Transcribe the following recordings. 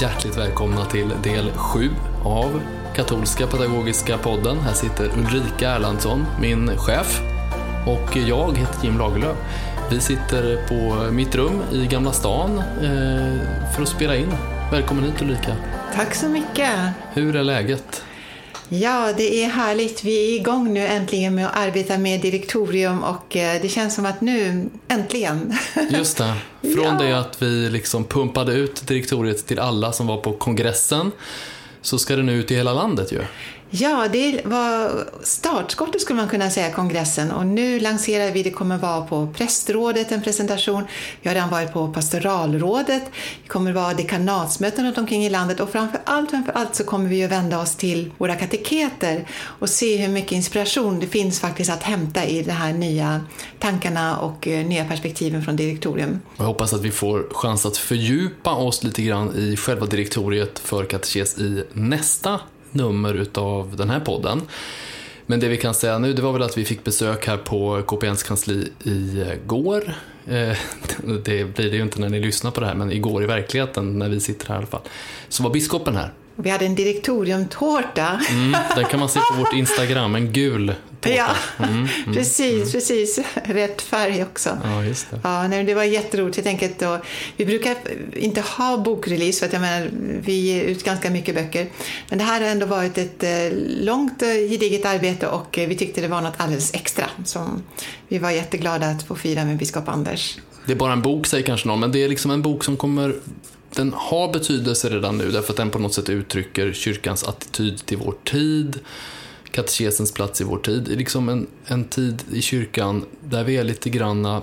Hjärtligt välkomna till del 7 av Katolska Pedagogiska Podden. Här sitter Ulrika Erlandsson, min chef, och jag heter Jim Lagerlöf. Vi sitter på mitt rum i Gamla stan eh, för att spela in. Välkommen hit Ulrika. Tack så mycket. Hur är läget? Ja, det är härligt. Vi är igång nu äntligen med att arbeta med direktorium och eh, det känns som att nu, äntligen. Just det. Från Ja. det att vi liksom pumpade ut direktoriet till alla som var på kongressen så ska det nu ut i hela landet ju. Ja, det var startskottet skulle man kunna säga, kongressen. Och nu lanserar vi, det kommer vara på prästrådet en presentation. Vi har redan varit på pastoralrådet. Det kommer vara dekanatsmöten runt omkring i landet. Och framför allt, framför allt så kommer vi att vända oss till våra kateketer och se hur mycket inspiration det finns faktiskt att hämta i de här nya tankarna och eh, nya perspektiven från direktorium. Och Jag hoppas att vi får chans att fördjupa oss lite grann i själva direktoriet för katekes i nästa nummer utav den här podden. Men det vi kan säga nu det var väl att vi fick besök här på KPNs kansli igår. Eh, det blir det ju inte när ni lyssnar på det här, men igår i verkligheten när vi sitter här i alla fall. Så var biskopen här. Och Vi hade en direktoriumtårta. Mm, den kan man se på vårt Instagram, en gul tårta. Ja, Mm, precis, precis. Rätt färg också. ja, just det. Ja, nej, det var jätteroligt. Tänker att då, vi brukar inte ha bokrelease för att jag menar, vi ger ut ganska mycket böcker. Men det här har ändå varit ett eh, långt, eh, gediget arbete och eh, vi tyckte det var något alldeles extra som vi var jätteglada att få fira med biskop Anders. Det är bara en bok säger kanske någon, men det är liksom en bok som kommer den har betydelse redan nu därför att den på något sätt uttrycker kyrkans attityd till vår tid, katekesens plats i vår tid. Det är liksom en, en tid i kyrkan där vi är lite granna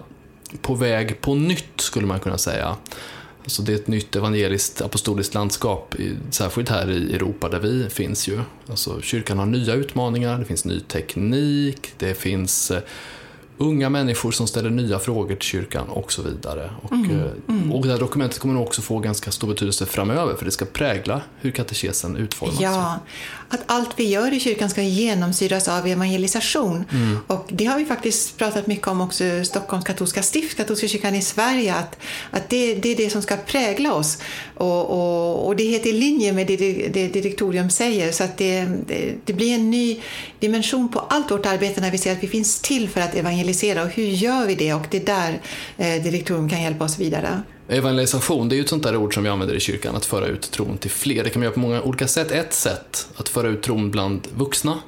på väg på nytt skulle man kunna säga. Alltså det är ett nytt evangeliskt apostoliskt landskap, särskilt här i Europa där vi finns ju. Alltså kyrkan har nya utmaningar, det finns ny teknik, det finns eh, unga människor som ställer nya frågor till kyrkan och så vidare. Och, eh, och det här dokumentet kommer nog också få ganska stor betydelse framöver för det ska prägla hur katekesen utformas. Ja, att allt vi gör i kyrkan ska genomsyras av evangelisation. Och det har vi faktiskt pratat mycket om också Stockholms katolska stift, katolska kyrkan i Sverige, att, att det, det är det som ska prägla oss. Och, och, och det är helt i linje med det, det direktorium säger, så att det, det, det blir en ny dimension på allt vårt arbete när vi ser att vi finns till för att evangelisera. Och hur gör vi det? Och det är där eh, direktorium kan hjälpa oss vidare. Evangelisation, det är ju ett sånt där ord som vi använder i kyrkan, att föra ut tron till fler. Det kan man göra på många olika sätt. Ett sätt att föra ut tron bland vuxna,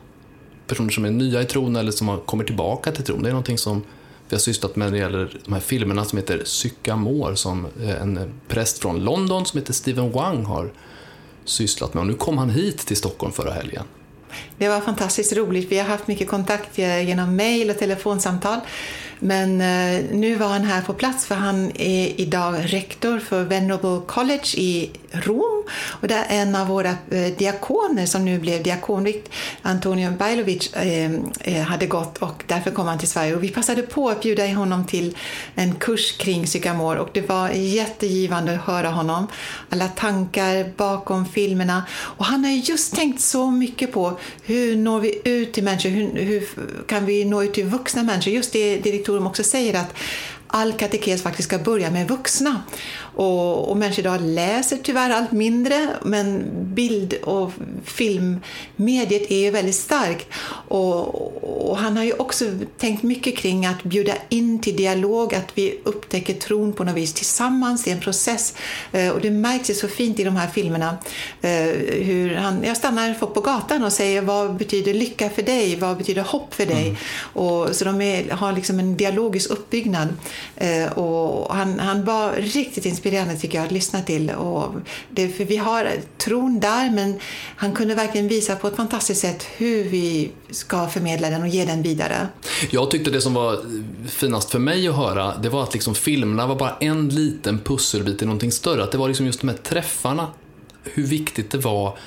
personer som är nya i tron eller som har kommit tillbaka till tron. Det är någonting som vi har sysslat med när det gäller de här filmerna som heter Sycamore som eh, en präst från London som heter Stephen Wang har sysslat med. Och nu kom han hit till Stockholm förra helgen. Det var fantastiskt roligt. Vi har haft mycket kontakt genom mejl och telefonsamtal. Men eh, nu var han här på plats för han är idag rektor för Venerable College i Rom. Och där en av våra eh, diakoner som nu blev diakonvikt, Antonio Bajlovic, ehm, eh, hade gått och därför kom han till Sverige. Och vi passade på att bjuda honom till en kurs kring psykamor och det var jättegivande att höra honom. Alla tankar bakom filmerna. Och han har just tänkt så mycket på hur når vi ut till människor? Hur, hur kan vi nå ut till vuxna människor? Just det direktorn också säger att all katekes faktiskt ska börja med vuxna. Och, och människor idag läser tyvärr allt mindre, men bild och filmmediet är ju väldigt starkt. Och, och han har ju också tänkt mycket kring att bjuda in till dialog, att vi upptäcker tron på något vis tillsammans. Det är en process. Eh, Och det märks ju så fint i de här filmerna eh, hur han, jag stannar folk på gatan och säger vad betyder lycka för dig? Vad betyder hopp för dig? Och, så de är, har liksom en dialogisk uppbyggnad. Eh, och han, han var riktigt inspirerad inspirerande tycker jag att lyssna till. Och det, för vi har tron där, men han kunde verkligen visa på ett fantastiskt sätt hur vi ska förmedla den och ge den vidare. Jag tyckte det som var finast för mig att höra, det var att liksom filmerna var bara en liten pusselbit i någonting större. Att det var liksom just de här träffarna, hur viktigt det var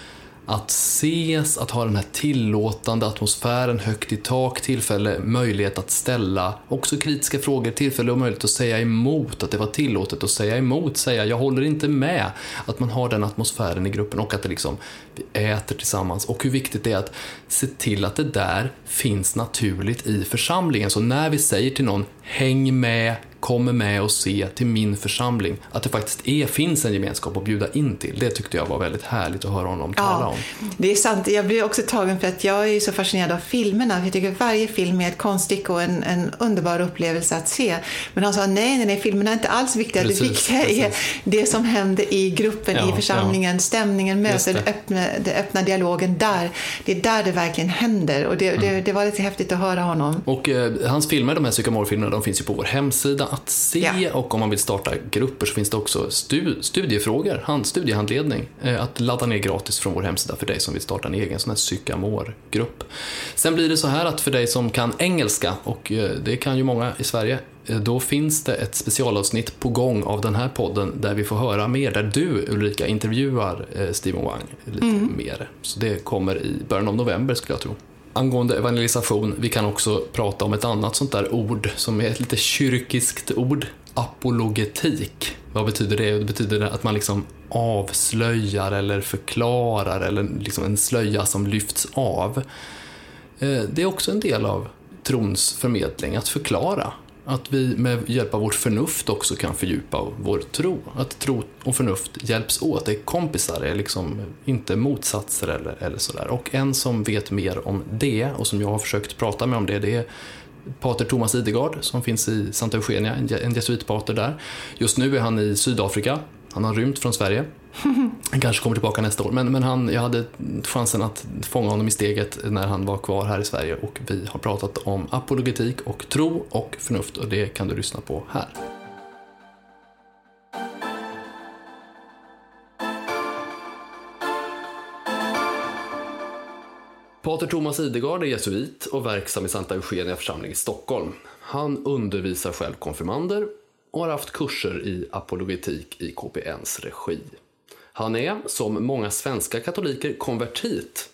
att ses, att ha den här tillåtande atmosfären, högt i tak, tillfälle, möjlighet att ställa också kritiska frågor, tillfälle och möjlighet att säga emot, att det var tillåtet att säga emot, säga jag håller inte med, att man har den atmosfären i gruppen och att det liksom, vi äter tillsammans. Och hur viktigt det är att se till att det där finns naturligt i församlingen. Så när vi säger till någon, häng med, kommer med och se till min församling. Att det faktiskt är, finns en gemenskap att bjuda in till. Det tyckte jag var väldigt härligt att höra honom tala ja, om. Det är sant. Jag blir också tagen för att jag är så fascinerad av filmerna. Jag tycker varje film är ett konststycke och en, en, underbar upplevelse att se. Men han sa nej, nej, nej, filmerna är inte alls viktiga. Precis, det viktiga precis. är det som händer i gruppen, ja, i församlingen, ja. stämningen, mötet, den öppna, den öppna dialogen där. Det är där det verkligen händer och det, mm. det, det var lite häftigt att höra honom. Och eh, hans filmer, de här psykomorfilmerna, de finns ju på vår hemsida att se ja. och om man vill starta grupper så finns det också stu studiefrågor, hand, studiehandledning eh, att ladda ner gratis från vår hemsida för dig som vill starta en egen sån här psykamorgrupp. Sen blir det så här att för dig som kan engelska och eh, det kan ju många i Sverige eh, då finns det ett specialavsnitt på gång av den här podden där vi får höra mer, där du Ulrika intervjuar Stephen Wang lite mm. mer. Så det kommer i början av november skulle jag tro angående evangelisation, vi kan också prata om ett annat sånt där ord som är ett lite kyrkiskt ord. Apologetik. Vad betyder det? Det betyder att man liksom avslöjar eller förklarar eller liksom en slöja som lyfts av. Eh, det är också en del av trons förmedling, att förklara att vi med hjälp av vårt förnuft också kan fördjupa vår tro. Att tro och förnuft hjälps åt, det är kompisar, det är liksom inte motsatser eller, eller sådär. Och en som vet mer om det och som jag har försökt prata med om det, det är pater Thomas Idegard som finns i Santa Eugenia, en jesuitpater där. Just nu är han i Sydafrika, han har rymt från Sverige han kanske kommer tillbaka nästa år, men, men han, jag hade chansen att fånga honom i steget när han var kvar här i Sverige och vi har pratat om apologetik och tro och förnuft och det kan du lyssna på här. Pater Thomas Idegard är jesuit och verksam i Santa Eugenia församling i Stockholm. Han undervisar själv konfirmander och har haft kurser i apologetik i KPNs regi. Han är, som många svenska katoliker, konvertit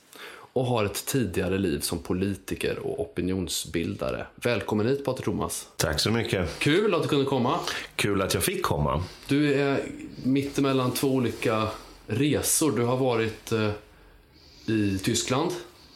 och har ett tidigare liv som politiker och opinionsbildare. Välkommen hit Pater Thomas. Tack så mycket. Kul att du kunde komma. Kul att jag fick komma. Du är mittemellan två olika resor. Du har varit eh, i Tyskland.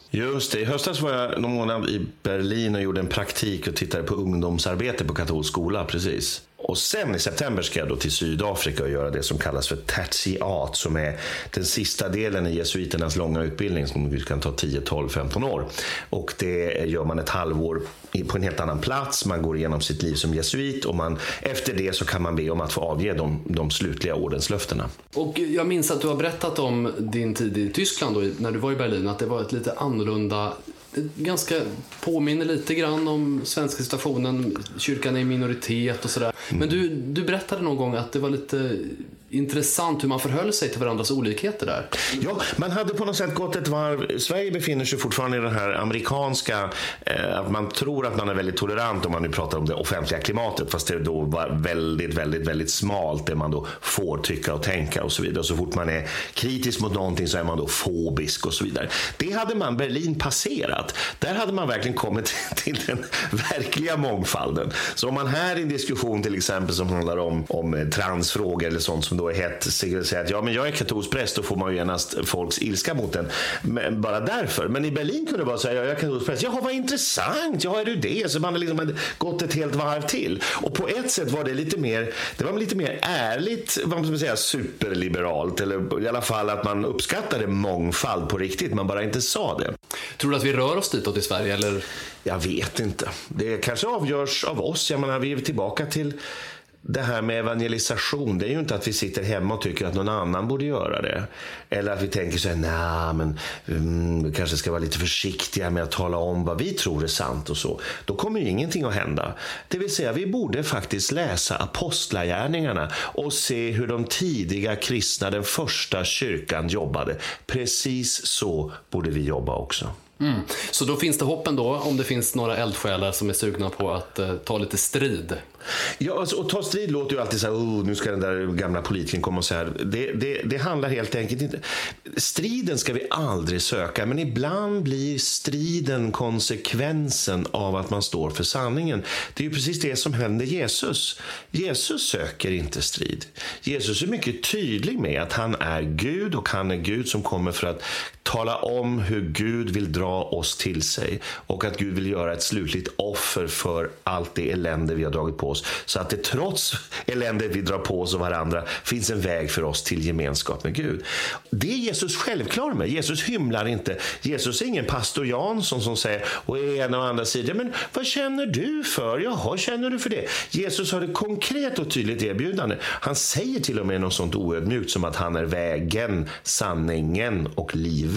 Just det. I höstas var jag någon månad i Berlin och gjorde en praktik och tittade på ungdomsarbete på katolsk skola. Precis. Och sen i september ska jag då till Sydafrika och göra det som kallas för tertiat som är den sista delen i jesuiternas långa utbildning som kan ta 10, 12, 15 år. Och det gör man ett halvår på en helt annan plats. Man går igenom sitt liv som jesuit och man, efter det så kan man be om att få avge de, de slutliga ordenslöftena. Och jag minns att du har berättat om din tid i Tyskland då, när du var i Berlin, att det var ett lite annorlunda ganska påminner lite grann om svenska situationen. Kyrkan är i minoritet och sådär. Men du, du berättade någon gång att det var lite intressant hur man förhöll sig till varandras olikheter där. Ja, man hade på något sätt gått ett varv. Sverige befinner sig fortfarande i den här amerikanska, eh, att man tror att man är väldigt tolerant om man nu pratar om det offentliga klimatet, fast det då var väldigt, väldigt, väldigt smalt det man då får tycka och tänka och så vidare. Så fort man är kritisk mot någonting så är man då fobisk och så vidare. Det hade man Berlin passerat. Där hade man verkligen kommit till den verkliga mångfalden. Så om man här i en diskussion till exempel som handlar om, om eh, transfrågor eller sånt som då hett säger att ja, men jag är katolsk präst, då får man ju genast folks ilska mot den. Men bara därför. Men i Berlin kunde det vara så här, ja, jag är katolsk präst. Jaha, vad intressant. Ja, är du det? Så man liksom hade gått ett helt varv till. Och på ett sätt var det lite mer, det var lite mer ärligt, vad man säga, superliberalt. Eller i alla fall att man uppskattade mångfald på riktigt, man bara inte sa det. Tror du att vi rör oss ditåt i Sverige? Eller? Jag vet inte. Det kanske avgörs av oss. Jag menar, vi är tillbaka till det här med evangelisation, det är ju inte att vi sitter hemma och tycker att någon annan borde göra det. Eller att vi tänker så här, nej men um, vi kanske ska vara lite försiktiga med att tala om vad vi tror är sant och så. Då kommer ju ingenting att hända. Det vill säga, vi borde faktiskt läsa apostlagärningarna och se hur de tidiga kristna, den första kyrkan jobbade. Precis så borde vi jobba också. Mm. Så då finns det hopp ändå om det finns några eldsjälar som är sugna på att eh, ta lite strid? Ja, alltså, och ta strid låter ju alltid så här, oh, nu ska den där gamla politikern komma och säga det, det, det handlar helt enkelt inte... Striden ska vi aldrig söka, men ibland blir striden konsekvensen av att man står för sanningen. Det är ju precis det som händer Jesus. Jesus söker inte strid. Jesus är mycket tydlig med att han är Gud och han är Gud som kommer för att tala om hur Gud vill dra oss till sig och att Gud vill göra ett slutligt offer för allt det elände vi har dragit på oss. Så att det trots eländet vi drar på oss och varandra finns en väg för oss till gemenskap med Gud. Det är Jesus självklar med. Jesus hymlar inte. Jesus är ingen pastor Jansson som säger å ena och andra sidan, men vad känner du för? Jaha, känner du för det? Jesus har ett konkret och tydligt erbjudande. Han säger till och med något sånt oödmjukt som att han är vägen, sanningen och livet.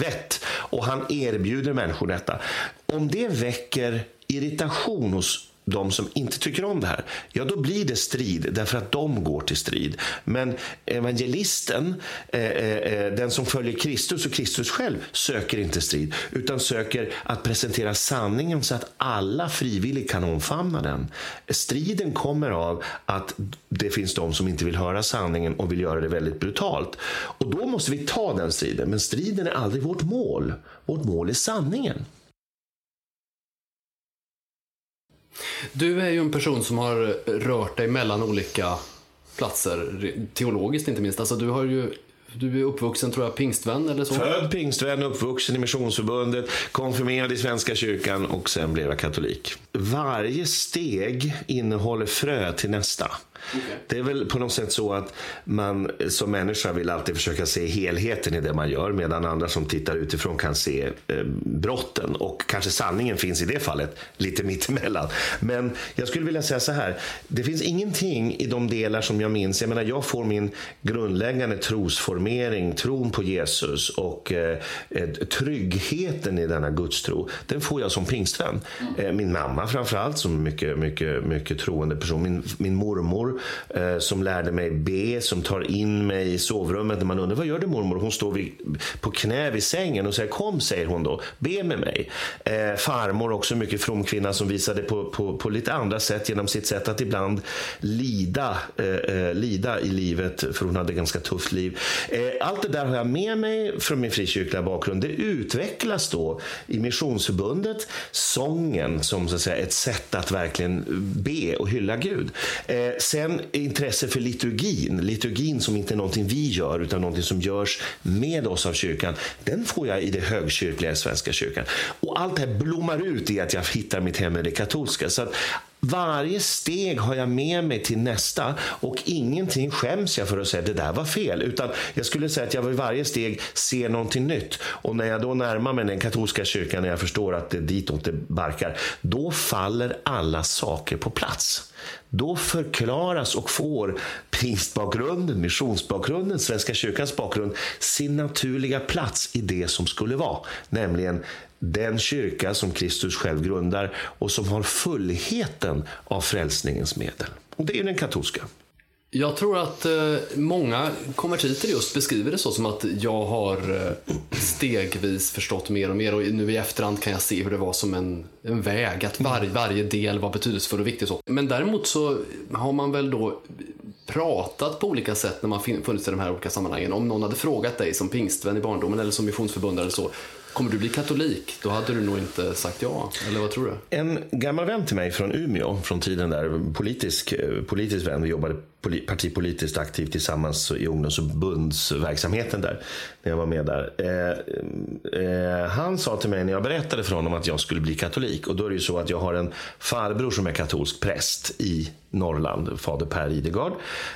Och han erbjuder människor detta. Om det väcker irritation hos de som inte tycker om det här, ja då blir det strid därför att de går till strid. Men evangelisten, eh, eh, eh, den som följer Kristus och Kristus själv, söker inte strid utan söker att presentera sanningen så att alla frivilligt kan omfamna den. Striden kommer av att det finns de som inte vill höra sanningen och vill göra det väldigt brutalt. Och då måste vi ta den striden, men striden är aldrig vårt mål. Vårt mål är sanningen. Du är ju en person som har rört dig mellan olika platser, teologiskt inte minst. Alltså du har ju du är uppvuxen, tror jag, pingstvän eller så? Född pingstvän, uppvuxen i Missionsförbundet, konfirmerad i Svenska kyrkan och sen blev jag katolik. Varje steg innehåller frö till nästa. Okay. Det är väl på något sätt så att man som människa vill alltid försöka se helheten i det man gör medan andra som tittar utifrån kan se eh, brotten och kanske sanningen finns i det fallet lite mittemellan. Men jag skulle vilja säga så här. Det finns ingenting i de delar som jag minns. Jag menar, jag får min grundläggande trosformering, tron på Jesus och eh, tryggheten i denna gudstro. Den får jag som pingstvän. Eh, min mamma framförallt som mycket, mycket, mycket troende person. Min, min mormor eh, som lärde mig be, som tar in mig i sovrummet när man undrar vad gör du mormor? Hon står vid, på knä vid sängen och säger kom, säger hon då, be med mig. Eh, farmor, också mycket from kvinna som visade på, på, på lite andra sätt genom sitt sätt att ibland lida, eh, eh lida i livet, för hon hade ett ganska tufft liv. Eh, allt det där har jag med mig från min frikyrkliga bakgrund. Det utvecklas då i Missionsförbundet, sången som så att säga, ett sätt att verkligen be och hylla Gud. Eh, sen intresse för liturgin, liturgin som inte är någonting vi gör utan någonting som görs med oss av kyrkan, den får jag i det högkyrkliga Svenska kyrkan. Och allt det här blommar ut i att jag hittar mitt hem i det katolska. Så varje steg har jag med mig till nästa och ingenting skäms jag för att säga det där var fel. Utan jag skulle säga att jag vid varje steg ser någonting nytt. Och när jag då närmar mig den katolska kyrkan och jag förstår att det är ditåt det barkar, då faller alla saker på plats. Då förklaras och får pingstbakgrunden, missionsbakgrunden, Svenska kyrkans bakgrund sin naturliga plats i det som skulle vara. Nämligen den kyrka som Kristus själv grundar och som har fullheten av frälsningens medel. Och det är den katolska. Jag tror att eh, många konvertiter just beskriver det så som att jag har eh, stegvis förstått mer och mer och nu i efterhand kan jag se hur det var som en, en väg, att var, varje del var betydelsefull och viktig. Så. Men däremot så har man väl då pratat på olika sätt när man funnits i de här olika sammanhangen. Om någon hade frågat dig som pingstvän i barndomen eller som missionsförbundare eller så, Kommer du bli katolik? Då hade du nog inte sagt ja. Eller vad tror du? En gammal vän till mig från Umeå, från tiden där, politisk, eh, politisk vän, vi jobbade partipolitiskt aktiv tillsammans i ungdomsförbundsverksamheten där. När jag var med där. Eh, eh, han sa till mig när jag berättade för honom att jag skulle bli katolik. Och då är det ju så att jag har en farbror som är katolsk präst i Norrland, fader Per Idegard.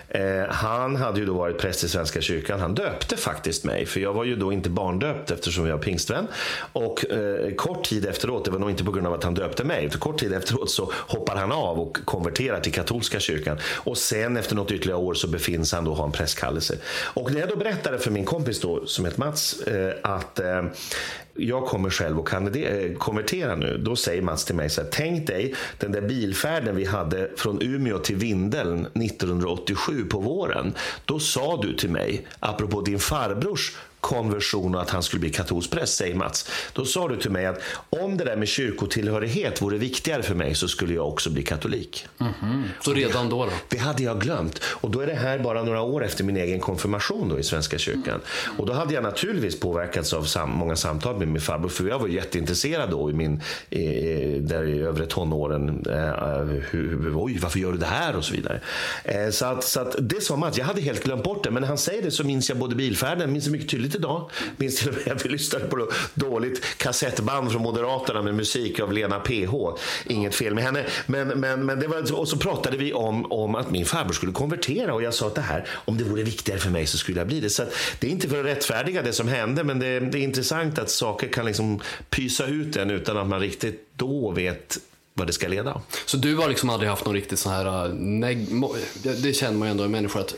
Eh, han hade ju då varit präst i Svenska kyrkan. Han döpte faktiskt mig, för jag var ju då inte barndöpt eftersom jag är pingstvän. Och eh, kort tid efteråt, det var nog inte på grund av att han döpte mig, utan kort tid efteråt så hoppar han av och konverterar till katolska kyrkan. Och sen efter efter något ytterligare år så befinns han då ha en presskallelse. Och när jag då berättade för min kompis då, som heter Mats, eh, att eh, jag kommer själv att kandidera, eh, konvertera nu. Då säger Mats till mig så här, tänk dig den där bilfärden vi hade från Umeå till Vindeln 1987 på våren. Då sa du till mig, apropå din farbrors konversion och att han skulle bli katolsk präst, säger Mats. Då sa du till mig att om det där med kyrkotillhörighet vore viktigare för mig så skulle jag också bli katolik. Mm -hmm. Så redan då, då? Det hade jag glömt. Och då är det här bara några år efter min egen konfirmation då i Svenska kyrkan. Och då hade jag naturligtvis påverkats av sam många samtal med min farbror, för jag var jätteintresserad då i min, eh, där i övre tonåren. Eh, hur, oj, varför gör du det här? Och så vidare. Eh, så att, så att det sa Mats, jag hade helt glömt bort det, men när han säger det så minns jag både bilfärden, minns mycket tydligt tidigt idag. Minns till och med att vi lyssnade på dåligt kassettband från Moderaterna med musik av Lena PH. Inget fel med henne. Men, men, men det var, och så pratade vi om, om att min farbror skulle konvertera och jag sa att det här, om det vore viktigare för mig så skulle jag bli det. Så det är inte för att rättfärdiga det som hände, men det, det är intressant att saker kan liksom pysa ut en utan att man riktigt då vet vad det ska leda. Så du har liksom aldrig haft någon riktigt sån här, eh, det känner man ju ändå i människor att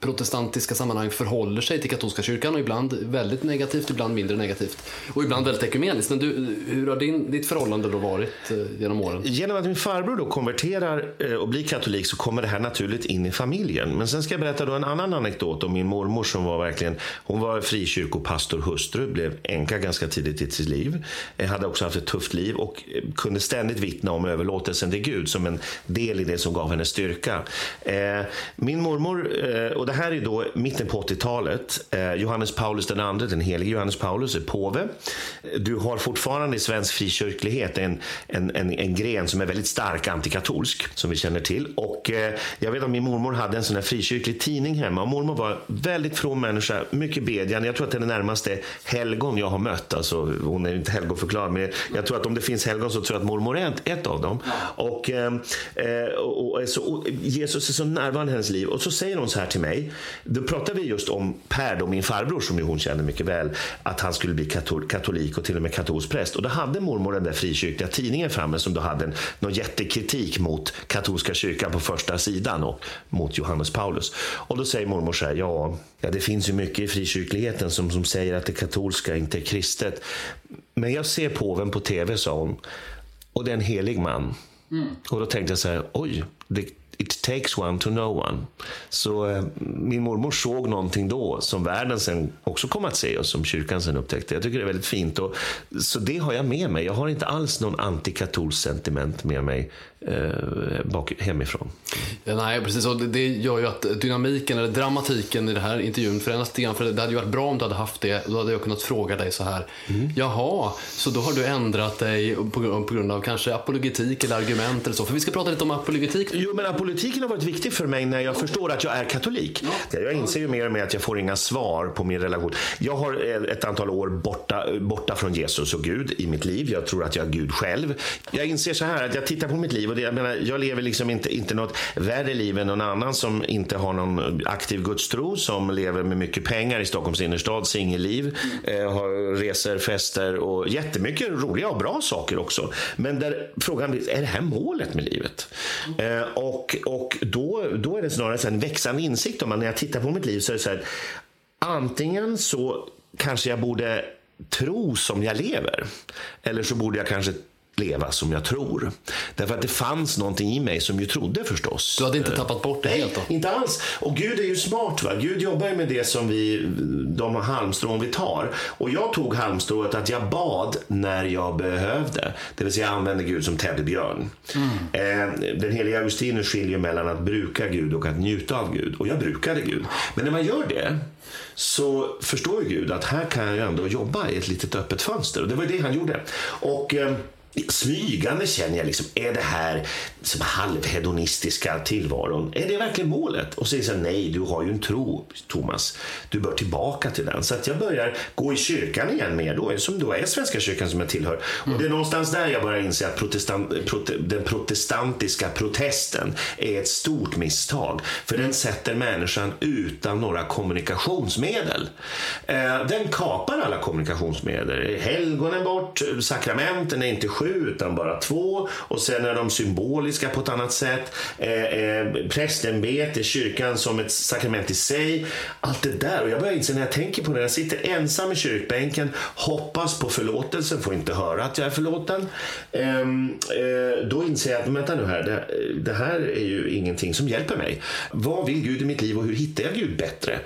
protestantiska sammanhang förhåller sig till katolska kyrkan och ibland väldigt negativt, ibland mindre negativt och ibland väldigt ekumeniskt. Men du, hur har din, ditt förhållande då varit eh, genom åren? Genom att min farbror då konverterar eh, och blir katolik så kommer det här naturligt in i familjen. Men sen ska jag berätta då en annan anekdot om min mormor som var verkligen, hon var frikyrkopastor hustru, blev änka ganska tidigt i sitt liv, eh, hade också haft ett tufft liv och eh, kunde ständigt vittna om överlåtelsen till Gud som en del i det som gav henne styrka. Eh, min mormor, eh, och det här är då mitten på 80-talet. Eh, Johannes Paulus II, den helige Johannes Paulus, är påve. Du har fortfarande i svensk frikyrklighet en, en, en, en gren som är väldigt stark antikatolsk, som vi känner till. Och eh, jag vet att min mormor hade en sån här frikyrklig tidning hemma. Och mormor var väldigt from människa, mycket bedjande. Jag tror att det är den närmaste helgon jag har mött. Alltså, hon är inte helgonförklarad, men jag tror att om det finns helgon så tror jag att mormor är ett av dem. Och, eh, eh och, och, så, och Jesus är så närvarande i hennes liv. Och så säger hon så här till mig då pratar vi just om Per, då, min farbror som ju hon kände mycket väl, att han skulle bli katolik och till och med katolsk präst. Och då hade mormor den där frikyrkliga tidningen framme som då hade en, någon jättekritik mot katolska kyrkan på första sidan och mot Johannes Paulus. Och då säger mormor så här, ja, ja det finns ju mycket i frikyrkligheten som, som säger att det katolska inte är kristet. Men jag ser påven på tv, sa hon, och det är en helig man. Mm. Och då tänkte jag så här, oj, det, It takes one to know one. Så eh, min mormor såg någonting då som världen sen också kom att se och som kyrkan sen upptäckte. Jag tycker det är väldigt fint. Och, så det har jag med mig. Jag har inte alls någon antikatolsk sentiment med mig bak, hemifrån. Ja, nej, precis. Och det, det gör ju att dynamiken eller dramatiken i den här intervjun förändras lite grann. För det hade ju varit bra om du hade haft det. Då hade jag kunnat fråga dig så här. Mm. Jaha, så då har du ändrat dig på, på grund av kanske apologetik eller argument eller så. För vi ska prata lite om apologetik. Jo, men apologetiken har varit viktig för mig när jag förstår att jag är katolik. Ja. Jag inser ju mer och mer att jag får inga svar på min relation. Jag har ett antal år borta, borta från Jesus och Gud i mitt liv. Jag tror att jag är Gud själv. Jag inser så här att jag tittar på mitt liv och det, jag, menar, jag lever liksom inte, inte något värre liv än någon annan som inte har någon aktiv gudstro, som lever med mycket pengar i Stockholms innerstad, singelliv, eh, har resor, fester och jättemycket roliga och bra saker också. Men där frågan blir, är det här målet med livet? Eh, och och då, då är det snarare en växande insikt om att när jag tittar på mitt liv så är det så här, antingen så kanske jag borde tro som jag lever. Eller så borde jag kanske leva som jag tror. Därför att det fanns någonting i mig som ju trodde förstås. Du hade inte tappat bort det Nej, helt då? inte alls. Och Gud är ju smart. Va? Gud jobbar ju med det som vi, de halmstrån vi tar. Och jag tog halmstrået att jag bad när jag behövde. Det vill säga jag använde Gud som teddybjörn. Mm. Eh, den heliga Augustinus skiljer mellan att bruka Gud och att njuta av Gud. Och jag brukade Gud. Men när man gör det så förstår ju Gud att här kan jag ändå jobba i ett litet öppet fönster. Och det var det han gjorde. Och... Eh, smygande känner jag liksom, är det här som halvhedonistiska tillvaron, är det verkligen målet? Och så säger jag nej, du har ju en tro, Thomas. Du bör tillbaka till den. Så att jag börjar gå i kyrkan igen mer då, som då är Svenska kyrkan som jag tillhör. Och det är någonstans där jag börjar inse att protestant, prote, den protestantiska protesten är ett stort misstag. För den sätter människan utan några kommunikationsmedel. Eh, den kapar alla kommunikationsmedel. Helgonen bort, sakramenten är inte sju utan bara två och sen är de symboliska på ett annat sätt. Eh, eh, prästämbete, kyrkan som ett sakrament i sig. Allt det där. Och jag börjar inse när jag tänker på det, jag sitter ensam i kyrkbänken, hoppas på förlåtelsen, får inte höra att jag är förlåten. Eh, eh, då inser jag att, vänta nu här, det, det här är ju ingenting som hjälper mig. Vad vill Gud i mitt liv och hur hittar jag Gud bättre?